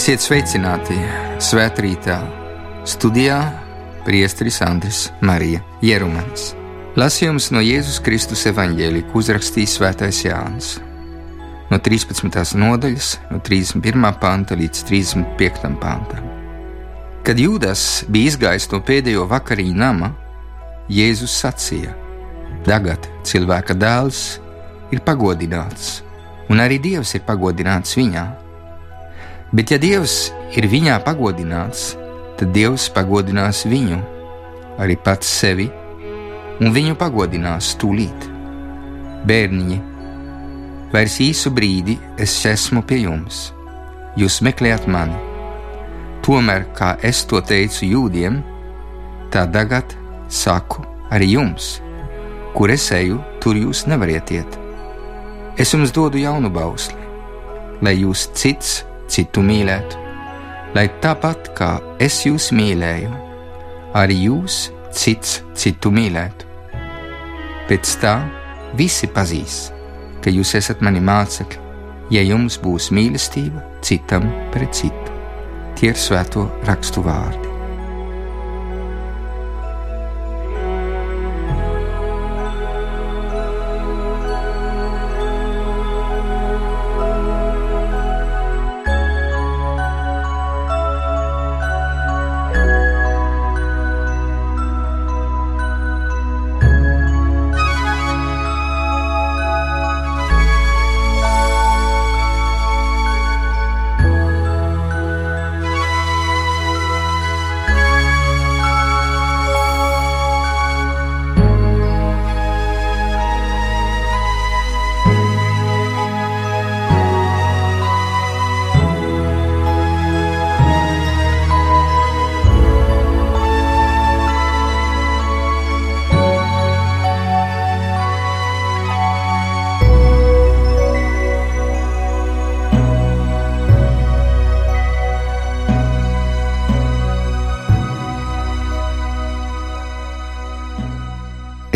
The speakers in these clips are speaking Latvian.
Esiet sveicināti svētkrītā studijā Priesteris Andris Marija Jerumanis. Lasījums no Jēzus Kristus evaņģēlī, ko uzrakstījis Svētais Jānis. No 13. nodaļas, no 31. panta līdz 35. pantam. Kad Jūdas bija izgājis no pēdējo vakariņu nama, Jēzus sacīja: Tagad cilvēka dēls ir pagodināts, un arī Dievs ir pagodināts viņā. Bet, ja Dievs ir viņā pagodināts, tad Dievs pagodinās viņu, arī pats sevi, un viņu pagodinās tūlīt. Bērniņi, vairs īsu brīdi es esmu pie jums, jūs meklējat mani Tomēr, kā es to teicu jūdiem, tā tagad saku arī jums, kur es eju, tur jūs nevariet iet. Es jums dodu jaunu bausli, lai jūs cits citu mīlētu, lai tāpat kā es jūs mīlēju, arī jūs cits citu mīlētu. Pēc tā visi pazīs, ka jūs esat mani mācekļi, ja jums būs mīlestība citam pret citu tie ir svēto rakstu vārdi.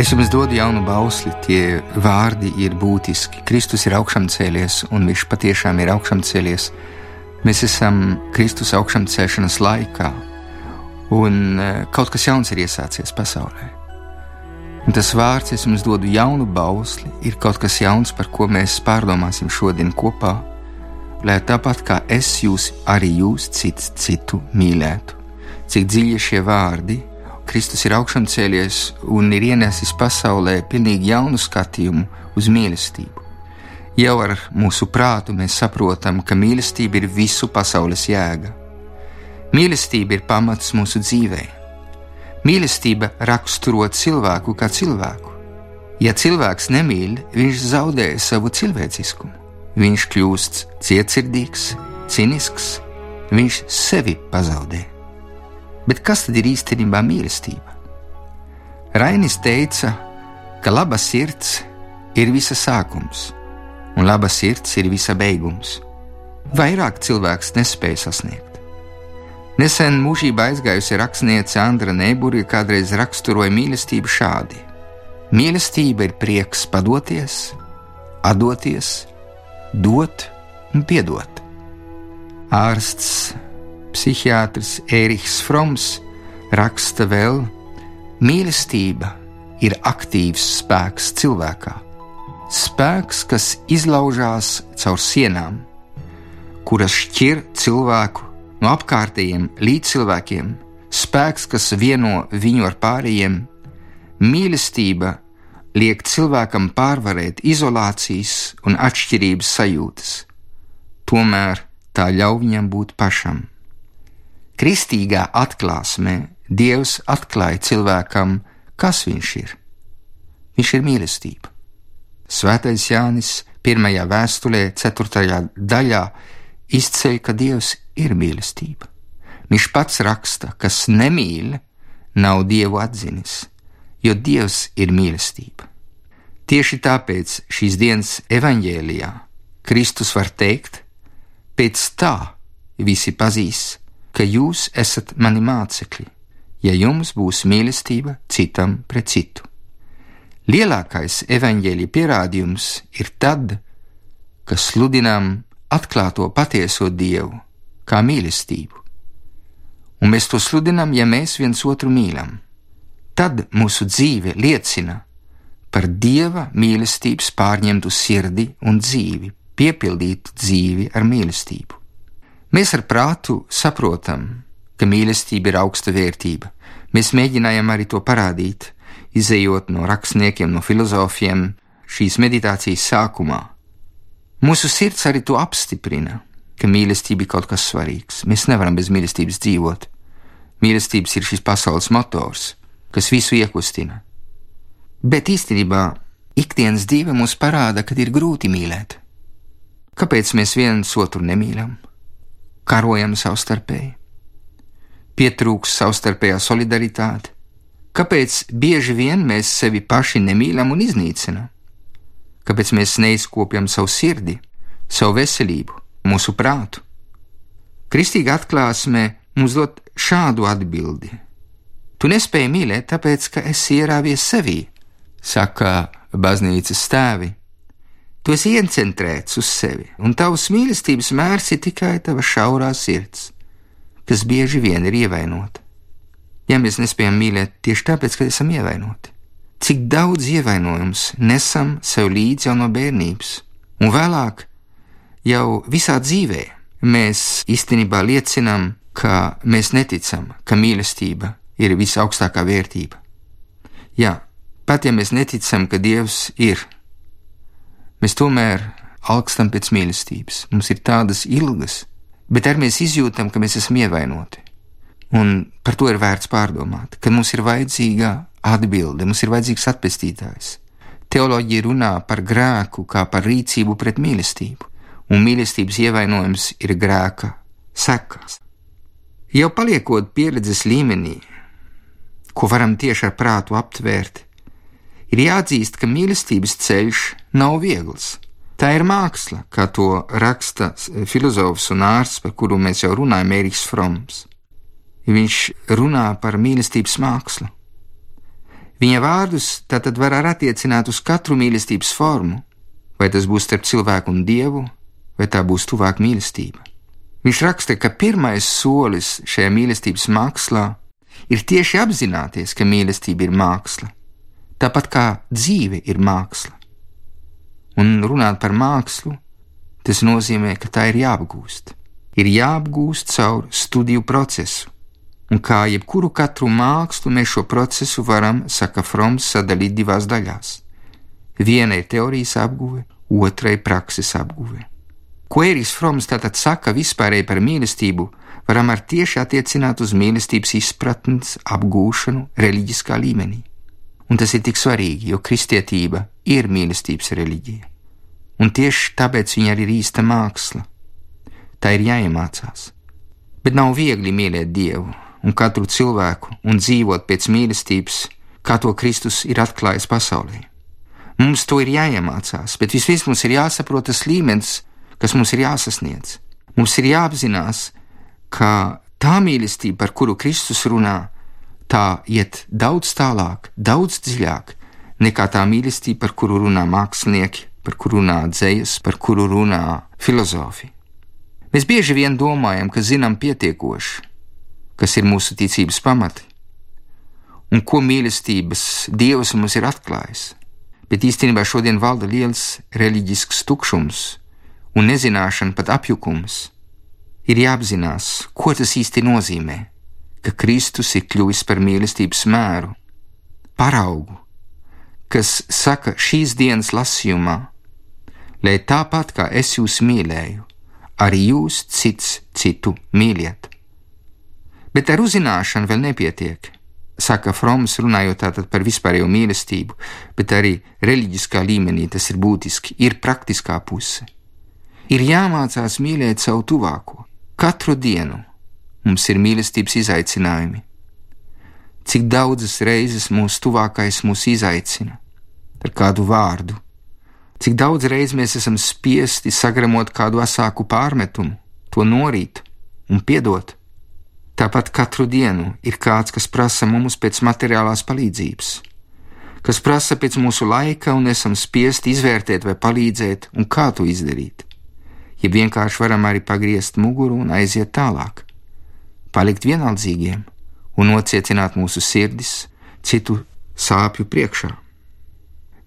Es jums dodu jaunu bausli, tie vārdi ir būtiski. Kristus ir augšām cēlies, un viņš patiešām ir augšām cēlies. Mēs esam Kristus augšām celšanas laikā, un e, kaut kas jauns ir iesācies pasaulē. Un tas vārds, es jums dodu jaunu bausli, ir kaut kas jauns, par ko mēs pārdomāsim šodien kopā, lai tāpat kā es jūs, arī jūs cits citu mīlētu. Cik dziļi šie vārdi ir Kristus ir augšām cēlies un ir ienesis pasaulē pilnīgi jaunu skatījumu uz mīlestību. Jau ar mūsu prātu mēs saprotam, ka mīlestība ir visu pasaules jēga. Mīlestība ir pamats mūsu dzīvē. Mīlestība raksturo cilvēku kā cilvēku. Ja cilvēks nemīl, viņš zaudē savu cilvēciskumu. Viņš kļūst cietsirdīgs, cinisks, viņš sevi pazaudē. Bet kas tad ir īstenībā mīlestība? Rainis teica, ka laba sirds ir visa sākums, un laba sirds ir visa beigums. Vairāk cilvēks nespēja sasniegt. Nesen mūžībā aizgājusi rakstniece Andra Nebūri kādreiz raksturoja mīlestību šādi: Mīlestība ir prieks padoties, atdoties, dot un piedot. Ārsts psihiatrs Ēriks Froms raksta vēl: Mīlestība ir aktīvs spēks cilvēkā. Spēks, kas izlaužās caur sienām, kuras šķir cilvēku no apkārtējiem līdzcilvēkiem, spēks, kas vieno viņu ar pārējiem. Mīlestība liek cilvēkam pārvarēt izolācijas un atšķirības sajūtas, tomēr tā ļauj viņam būt pašam. Kristīgā atklāsmē Dievs atklāja cilvēkam, kas viņš ir. Viņš ir mīlestība. Svētais Jānis pirmajā vēstulē, ceturtajā daļā izceļ, ka Dievs ir mīlestība. Viņš pats raksta, kas nemīl, nav Dievu atzinis, jo Dievs ir mīlestība. Tieši tāpēc šīs dienas evaņģēlijā Kristus var teikt, pēc tā visi pazīs, ka jūs esat mani mācekļi, ja jums būs mīlestība citam pret citu. Lielākais evaņģēlīja pierādījums ir tad, kad sludinām atklāto patieso Dievu, kā mīlestību. Un mēs to sludinām, ja mēs viens otru mīlam. Tad mūsu dzīve liecina par dieva mīlestības pārņemtu sirdi un dzīvi, piepildītu dzīvi ar mīlestību. Mēs ar prātu saprotam, ka mīlestība ir augsta vērtība. Mēs mēģinājām arī to parādīt, izējot no rakstniekiem, no filozofiem šīs meditācijas sākumā. Mūsu sirds arī to apstiprina, ka mīlestība ir kaut kas svarīgs. Mēs nevaram bez mīlestības dzīvot. Mīlestības ir šis pasaules motors, kas visu iekustina. Bet īstenībā ikdienas dzīve mums parāda, ka ir grūti mīlēt. Kāpēc mēs viens otru nemīlam? Karojam savstarpēji, pietrūks savstarpējā solidaritāte. Kāpēc bieži vien mēs sevi paši nemīlam un iznīcinam? Kāpēc mēs neizkopjam savu sirdi, savu veselību, mūsu prātu? Kristīga atklāsme mums dod šādu atbildi: Tu nespēji mīlēt, tāpēc, ka esi ierāvies sevī, saka baznīcas tēvi. Tu esi iecentrēts uz sevi, un tavs mīlestības mērs ir tikai tava šaurā sirds, kas bieži vien ir ievainota. Ja mēs nespējam mīlēt tieši tāpēc, ka esam ievainoti, cik daudz ievainojums nesam sev līdzi jau no bērnības, un vēlāk jau visā dzīvē mēs īstenībā liecinām, ka mēs neticam, ka mīlestība ir visaugstākā vērtība. Jā, pat ja mēs neticam, ka Dievs ir, mēs tomēr augstam pēc mīlestības. Mums ir tādas ilgas, bet arī mēs izjūtam, ka mēs esam ievainoti. Un par to ir vērts pārdomāt, ka mums ir vajadzīga atbilde, mums ir vajadzīgs atpestītājs. Teoloģija runā par grēku kā par rīcību pret mīlestību, un mīlestības ievainojums ir grēka sekas. Jau paliekot pieredzes līmenī, ko varam tieši ar prātu aptvērt, ir jāatzīst, ka mīlestības ceļš nav viegls. Tā ir māksla, kā to raksta filozofs un ārsts, par kuru mēs jau runājam, Eriks Froms. Viņš runā par mīlestības mākslu. Viņa vārdus tātad var attiecināt uz katru mīlestības formu, vai tas būs starp cilvēku un dievu, vai tā būs tuvāk mīlestība. Viņš raksta, ka pirmais solis šajā mīlestības mākslā ir tieši apzināties, ka mīlestība ir māksla, tāpat kā dzīve ir māksla. Un runāt par mākslu, tas nozīmē, ka tā ir jāapgūst. Ir jāapgūst caur studiju procesu, un kā jebkuru katru mākslu, mēs šo procesu varam, saka Froms, sadalīt divās daļās. Viena ir teorijas apguve, otra ir prakses apguve. Ko Ērijs Froms tātad saka vispārēji par mīlestību, varam ar tieši attiecināt uz mīlestības izpratnes apgūšanu reliģiskā līmenī. Un tas ir tik svarīgi, jo kristietība ir mīlestības reliģija. Un tieši tāpēc viņa arī ir īsta māksla. Tā ir jāiemācās. Bet nav viegli mīlēt Dievu un katru cilvēku un dzīvot pēc mīlestības, kā to Kristus ir atklājis pasaulē. Mums to ir jāiemācās, bet vispirms mums ir jāsaprot tas līmenis, kas mums ir jāsasniedz. Mums ir jāapzinās, ka tā mīlestība, par kuru Kristus runā, tā iet daudz tālāk, daudz dziļāk nekā tā mīlestība, par kuru runā mākslinieki, par kuru runā dzējas, par kuru runā filozofi. Mēs bieži vien domājam, ka zinām pietiekoši, kas ir mūsu ticības pamati, un ko mīlestības Dievs mums ir atklājis. Bet īstenībā šodien valda liels reliģisks tukšums, un nezināšana, pat apjukums, ir jāapzinās, ko tas īsti nozīmē, ka Kristus ir kļuvis par mīlestības mēru, paraugu, kas saka šīs dienas lasījumā, lai tāpat kā es jūs mīlēju, arī jūs cits citu mīliet. Bet ar uzzināšanu vēl nepietiek. Saka Froms, runājot tātad par vispārējo mīlestību, bet arī reliģiskā līmenī tas ir būtiski, ir praktiskā puse. Ir jāmācās mīlēt savu tuvāko. Katru dienu mums ir mīlestības izaicinājumi. Cik daudzas reizes mūsu tuvākais mūs izaicina ar kādu vārdu, cik daudz reizes mēs esam spiesti sagramot kādu asāku pārmetumu, to norīt un piedot. Tāpat katru dienu ir kāds, kas prasa mums pēc materiālās palīdzības, kas prasa pēc mūsu laika, un esam spiesti izvērtēt vai palīdzēt, un kā to izdarīt. ja vienkārši varam arī pagriezt muguru un aiziet tālāk, palikt vienaldzīgiem un nocietināt mūsu sirdis citu sāpju priekšā.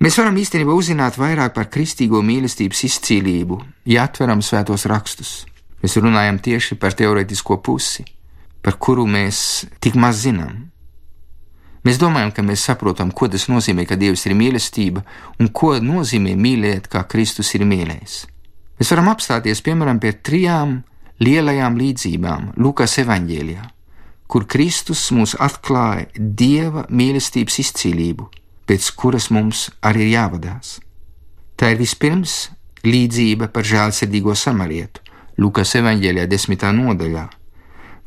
Mēs varam īstenībā uzzināt vairāk par kristīgo mīlestības izcīlību, ja atveram svētos rakstus. Mēs runājam tieši par teorētisko pusi, par kuru mēs tik maz zinām. Mēs domājam, ka mēs saprotam, ko tas nozīmē, ka Dievs ir mīlestība un ko nozīmē mīlēt, kā Kristus ir mīlējis. Mēs varam apstāties piemēram pie trijām lielajām līdzībām Lukas evanģēlijā, kur Kristus mums atklāja Dieva mīlestības izcīlību, pēc kuras mums arī ir jāvadās. Tā ir vispirms līdzība par žēlsirdīgo samarietu, Lukas evanģēlijā desmitā nodaļā,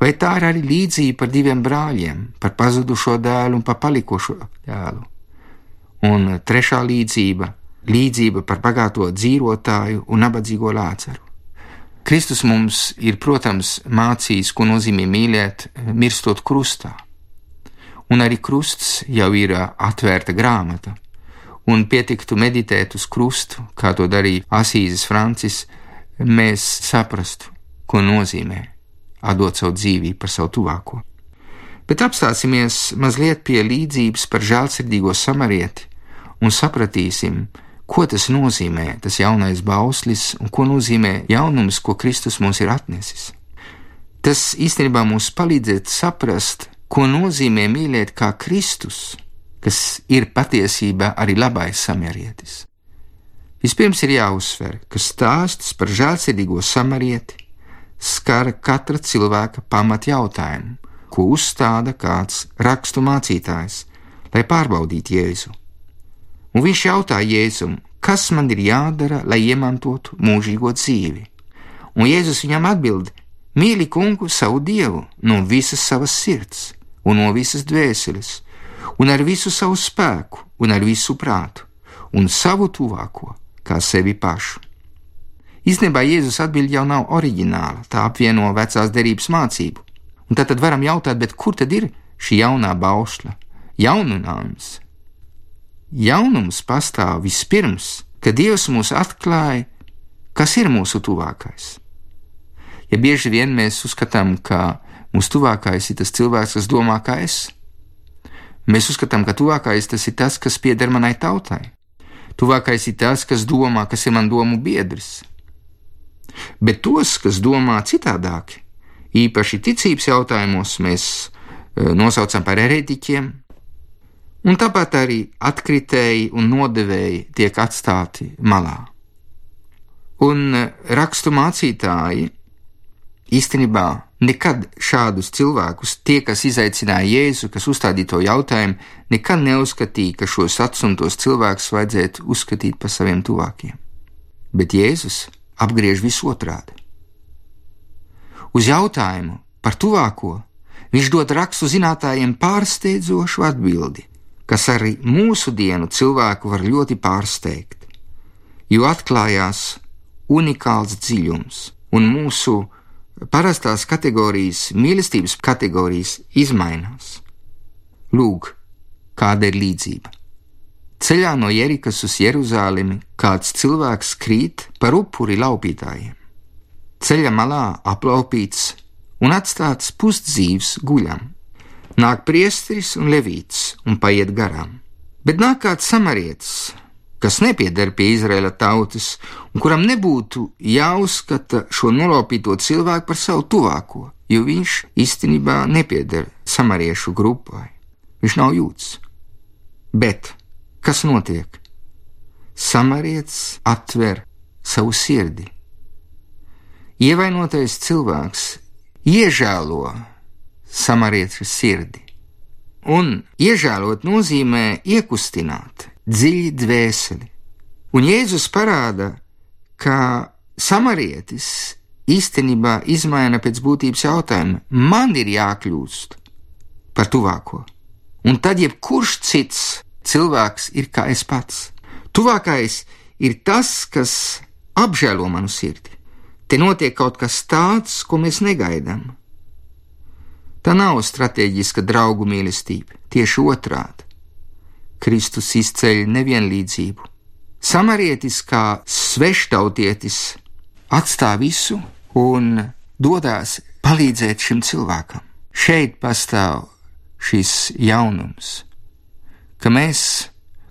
vai tā ir arī līdzība par diviem brāļiem, par pazudušo dēlu un par palikušo dēlu. Un trešā līdzība - līdzība par bagāto dzīvotāju un nabadzīgo lācaru. Kristus mums ir, protams, mācījis, ko nozīmē mīlēt, mirstot krustā. Un arī krusts jau ir atvērta grāmata, un pietiktu meditēt uz krustu, kā to darīja Asīzes Francis, mēs saprastu, ko nozīmē atdot savu dzīvību par savu tuvāko. Bet apstāsimies mazliet pie līdzības par žēlsirdīgo samarieti un sapratīsim, ko tas nozīmē, tas jaunais bauslis un ko nozīmē jaunums, ko Kristus mums ir atnesis. Tas īstenībā mums palīdzēt saprast, ko nozīmē mīlēt kā Kristus, kas ir patiesībā arī labais samarietis. Vispirms ir jāuzsver, ka stāsts par žēlsirdīgo samarieti skara katra cilvēka pamat jautājumu, ko uzstāda kāds rakstu mācītājs, lai pārbaudītu Jēzu. Un viņš jautā Jēzum, kas man ir jādara, lai iemantotu mūžīgo dzīvi? Un Jēzus viņam atbild: Mīli kungu savu dievu no visas savas sirds un no visas dvēseles, un ar visu savu spēku un ar visu prātu, un savu tuvāko kā sevi pašu. Īstenībā Jēzus atbild jau nav oriģināla, tā apvieno vecās derības mācību. Un tad, tad varam jautāt, kur tad ir šī jaunā baušļa, jaunums? Jaunums pastāv vispirms, kad Dievs mūs atklāja, kas ir mūsu tuvākais. Ja bieži vien mēs uzskatām, ka mūsu tuvākais ir tas cilvēks, kas domā kā es, mēs uzskatām, ka tuvākais tas ir tas, kas pieder manai tautai. Tuvākais ir tas, kas domā, kas ir man domu biedrs bet tos, kas domā citādāk, īpaši ticības jautājumos, mēs e, nosaucam par erētiķiem, un tāpat arī atkritēji un nodevēji tiek atstāti malā. Un e, rakstu mācītāji īstenībā nekad šādus cilvēkus, tie, kas izaicināja Jēzu, kas uzstādīja to jautājumu, nekad neuzskatīja, ka šos atsumtos cilvēkus vajadzētu uzskatīt par saviem tuvākiem. Bet Jēzus apgriež visu otrādi. Uz jautājumu par tuvāko viņš dod rakstu zinātājiem pārsteidzošu atbildi, kas arī mūsu dienu cilvēku var ļoti pārsteigt, jo atklājās unikāls dziļums un mūsu parastās kategorijas, mīlestības kategorijas izmainās. Lūk, kāda ir līdzība. Ceļā no Jerikas uz Jeruzalemi kāds cilvēks krīt par upuri laupītājiem. Ceļa malā aplaupīts un atstāts pusdzīvs guļam. Nāk priesteris un levīts un paiet garām. Bet nāk kāds samarietis, kas nepieder pie Izraēla tautas un kuram nebūtu jāuzskata šo nolaupīto cilvēku par savu tuvāko, jo viņš īstenībā nepieder samariešu grupai. Viņš nav jūts. Bet Kas notiek? Samarietis atver savu sirdi. Ievainotais cilvēks iežēlo samarieša sirdi. Un iežēlot nozīmē iekustināt dziļi dvēseli. Un Jēzus parāda, ka samarietis īstenībā izmaina pēc būtības jautājumu: man ir jākļūst par tuvāko. Un tad jebkurš cits cilvēks ir kā es pats. Tuvākais ir tas, kas apžēlo manu sirdi. Te notiek kaut kas tāds, ko mēs negaidām. Tā nav strateģiska draugu mīlestība, tieši otrādi. Kristus izceļ nevienlīdzību. Samarietis kā sveštautietis atstāj visu un dodas palīdzēt šim cilvēkam. Šeit pastāv šis jaunums, ka mēs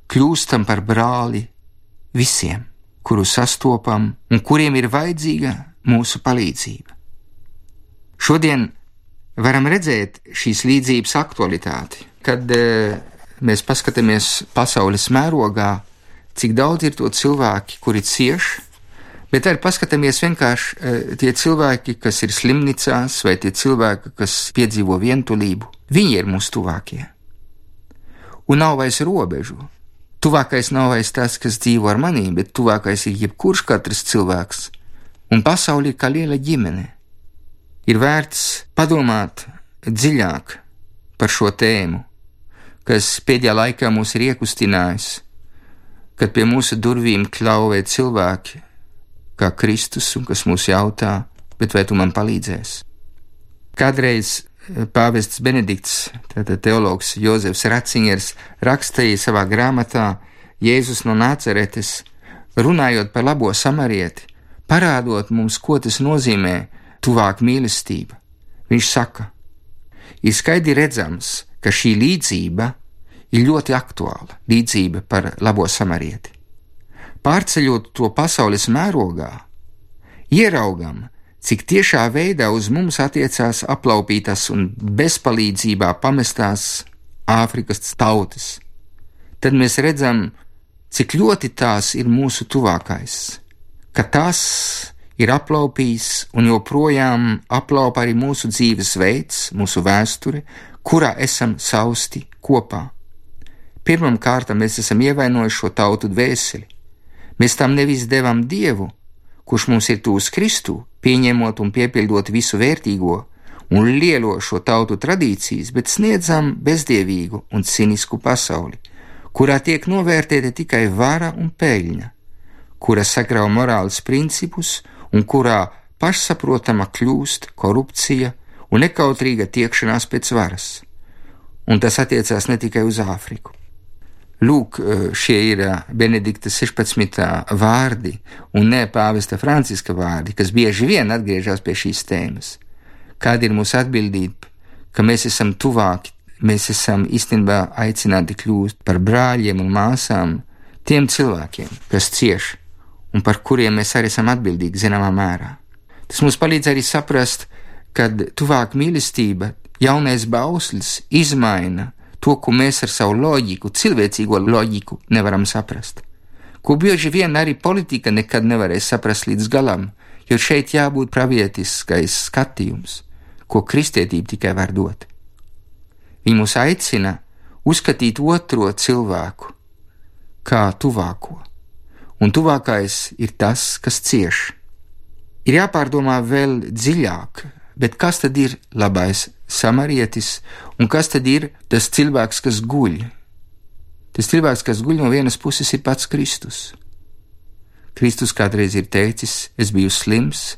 kļūstam par brāli visiem, kuru sastopam un kuriem ir vajadzīga mūsu palīdzība. Šodien varam redzēt šīs līdzības aktualitāti, kad e, mēs paskatāmies pasaules mērogā, cik daudz ir to cilvēki, kuri cieši Bet arī paskatāmies vienkārši eh, tie cilvēki, kas ir slimnīcās, vai tie cilvēki, kas piedzīvo vientulību. Viņi ir mūsu tuvākie. Un nav vairs robežu. Tuvākais nav vairs tas, kas dzīvo ar maniem, bet tuvākais ir jebkurš katrs cilvēks. Un pasaule ir kā liela ģimene. Ir vērts padomāt dziļāk par šo tēmu, kas pēdējā laikā mūs ir iekustinājis, kad pie mūsu durvīm klauvē cilvēki kā Kristus, un kas mūs jautā, bet vai tu man palīdzēsi? Kādreiz eh, pāvests Benedikts, tātad teologs Jozefs Ratzingers, rakstīja savā grāmatā Jēzus no Nāceretes, runājot par labo samarieti, parādot mums, ko tas nozīmē tuvāk mīlestība. Viņš saka, ir skaidri redzams, ka šī līdzība ir ļoti aktuāla līdzība par labo samarieti pārceļot to pasaules mērogā, ieraugam, cik tiešā veidā uz mums attiecās aplaupītas un bezpalīdzībā pamestās Āfrikas tautas, tad mēs redzam, cik ļoti tās ir mūsu tuvākais, ka tas ir aplaupījis un joprojām aplaupa arī mūsu dzīves veids, mūsu vēsture, kurā esam sausti kopā. Pirmam kārtam mēs esam ievainojuši šo tautu dvēseli Mēs tam nevis devam Dievu, kurš mums ir tūs Kristu, pieņemot un piepildot visu vērtīgo un lielo šo tautu tradīcijas, bet sniedzam bezdievīgu un cinisku pasauli, kurā tiek novērtēta tikai vara un peļņa, kura sagrauj morāles principus un kurā pašsaprotama kļūst korupcija un nekautrīga tiekšanās pēc varas. Un tas attiecās ne tikai uz Āfriku. Lūk, eh, šie ir eh, Benedikta 16. vārdi un ne pāvesta Franciska vārdi, kas bieži vien atgriežas pie šīs tēmas. Kāda ir mūsu atbildība, ka mēs esam tuvāki, mēs esam īstenībā aicināti kļūt par brāļiem un māsām tiem cilvēkiem, kas cieš un par kuriem mēs arī esam atbildīgi zināmā mērā. Tas mums palīdz arī saprast, ka tuvāk mīlestība, jaunais bauslis izmaina to, ko mēs ar savu loģiku, cilvēcīgo loģiku nevaram saprast. Ko bieži vien arī politika nekad nevarēs saprast līdz galam, jo šeit jābūt pravietiskais skatījums, ko kristietība tikai var dot. Viņa mūs aicina uzskatīt otro cilvēku kā tuvāko, un tuvākais ir tas, kas cieš. Ir jāpārdomā vēl dziļāk, bet kas tad ir labais samarietis, un kas tad ir tas cilvēks, kas guļ? Tas cilvēks, kas guļ no vienas puses, ir pats Kristus. Kristus kādreiz ir teicis: Es biju slims,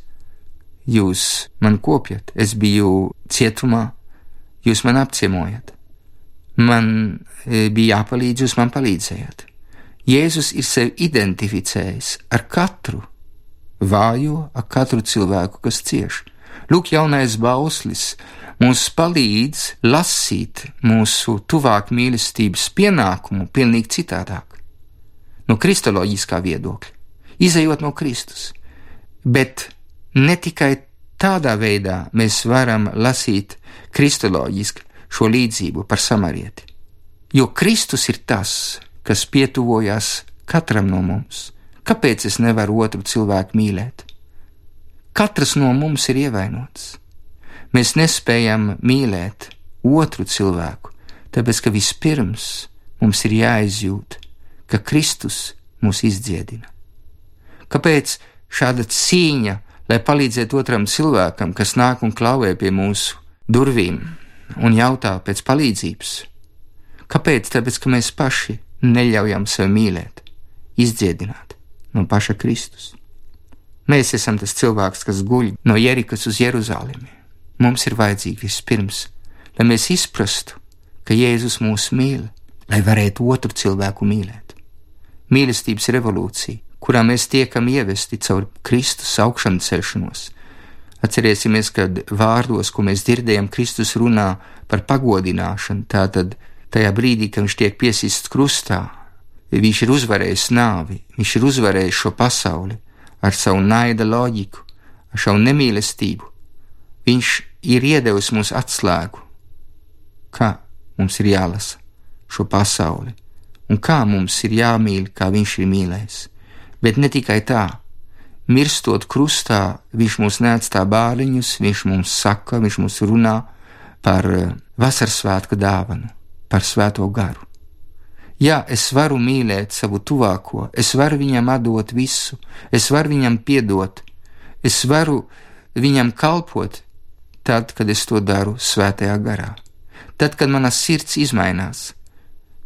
jūs man kopjat, es biju cietumā, jūs man apciemojat. Man e, bija jāpalīdz, jūs man palīdzējat. Jēzus ir sevi identificējis ar katru vājo, ar katru cilvēku, kas cieš. Lūk, jaunais bauslis, mums palīdz lasīt mūsu tuvāk mīlestības pienākumu pilnīgi citādāk, no kristoloģiskā viedokļa, izējot no Kristus. Bet ne tikai tādā veidā mēs varam lasīt kristoloģiski šo līdzību par samarieti, jo Kristus ir tas, kas pietuvojās katram no mums. Kāpēc es nevaru otru cilvēku mīlēt? Katrs no mums ir ievainots. Mēs nespējam mīlēt otru cilvēku, tāpēc ka vispirms mums ir jāizjūt, ka Kristus mūs izdziedina. Kāpēc šāda cīņa, lai palīdzētu otram cilvēkam, kas nāk un klauvē pie mūsu durvīm un jautā pēc palīdzības? Kāpēc? Tāpēc, ka mēs paši neļaujam sev mīlēt, izdziedināt no paša Kristus. Mēs esam tas cilvēks, kas guļ no Jerikas uz Jeruzalemi mums ir vajadzīgi vispirms, lai mēs izprastu, ka Jēzus mūs mīl, lai varētu otru cilvēku mīlēt. Mīlestības revolūcija, kurā mēs tiekam ievesti caur Kristus augšām celšanos. Atcerēsimies, kad vārdos, ko mēs dzirdējam, Kristus runā par pagodināšanu, tātad tajā brīdī, kad viņš tiek piesists krustā, viņš ir uzvarējis nāvi, viņš ir uzvarējis šo pasauli ar savu naida loģiku, ar savu nemīlestību. Viņš ir iedevis mums atslēgu, kā mums ir jālasa šo pasauli, un kā mums ir jāmīl, kā viņš ir mīlējis. Bet ne tikai tā, mirstot krustā, viņš mums neatstāja bāriņus, viņš mums saka, viņš mums runā par eh, vasarsvētku dāvanu, par svēto garu. Jā, es varu mīlēt savu tuvāko, es varu viņam atdot visu, es varu viņam piedot, es varu viņam kalpot, tad, kad es to daru svētajā garā, tad, kad manas sirds izmainās,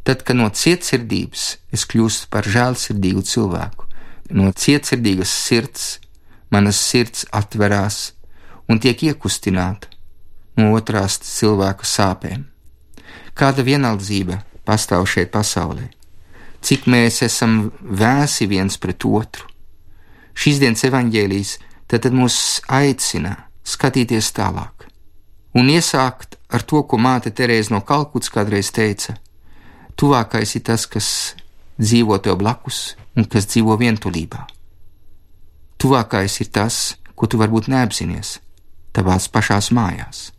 tad, kad no cietsirdības es kļūstu par žēlsirdīgu cilvēku no cietsirdīgas sirds manas sirds atverās un tiek iekustināta no otrās cilvēka sāpēm. Kāda vienaldzība pastāv šeit pasaulē, cik mēs esam vēsi viens pret otru. Šīs dienas evaņģēlijas tad mūs aicina skatīties tālāk un iesākt ar to, ko māte Terēza no Kalkutas kādreiz teica: Tuvākais ir tas, kas dzīvo tev blakus, un kas dzīvo vientulībā. Tuvākais ir tas, ko tu varbūt neapzinies, tavās pašās mājās.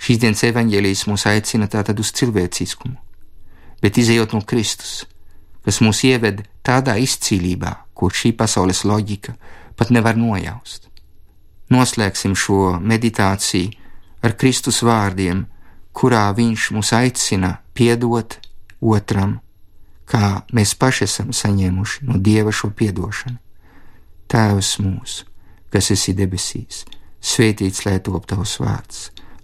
Šīs dienas evaņģēlijas mūs aicina tātad uz cilvēciskumu, bet izējot no Kristus, kas mūs ieved tādā izcīlībā, kur šī pasaules loģika pat nevar nojaust. Noslēgsim šo meditāciju ar Kristus vārdiem, kurā Viņš mūs aicina piedot otram kā mēs paši esam saņēmuši no Dieva šo piedošanu. Tēvs mūsu, kas esi debesīs, svētīts lai top tavs vārds,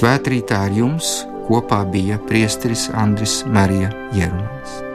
Svētrītā ar jums kopā bija priesteris Andris Marija Jerumans.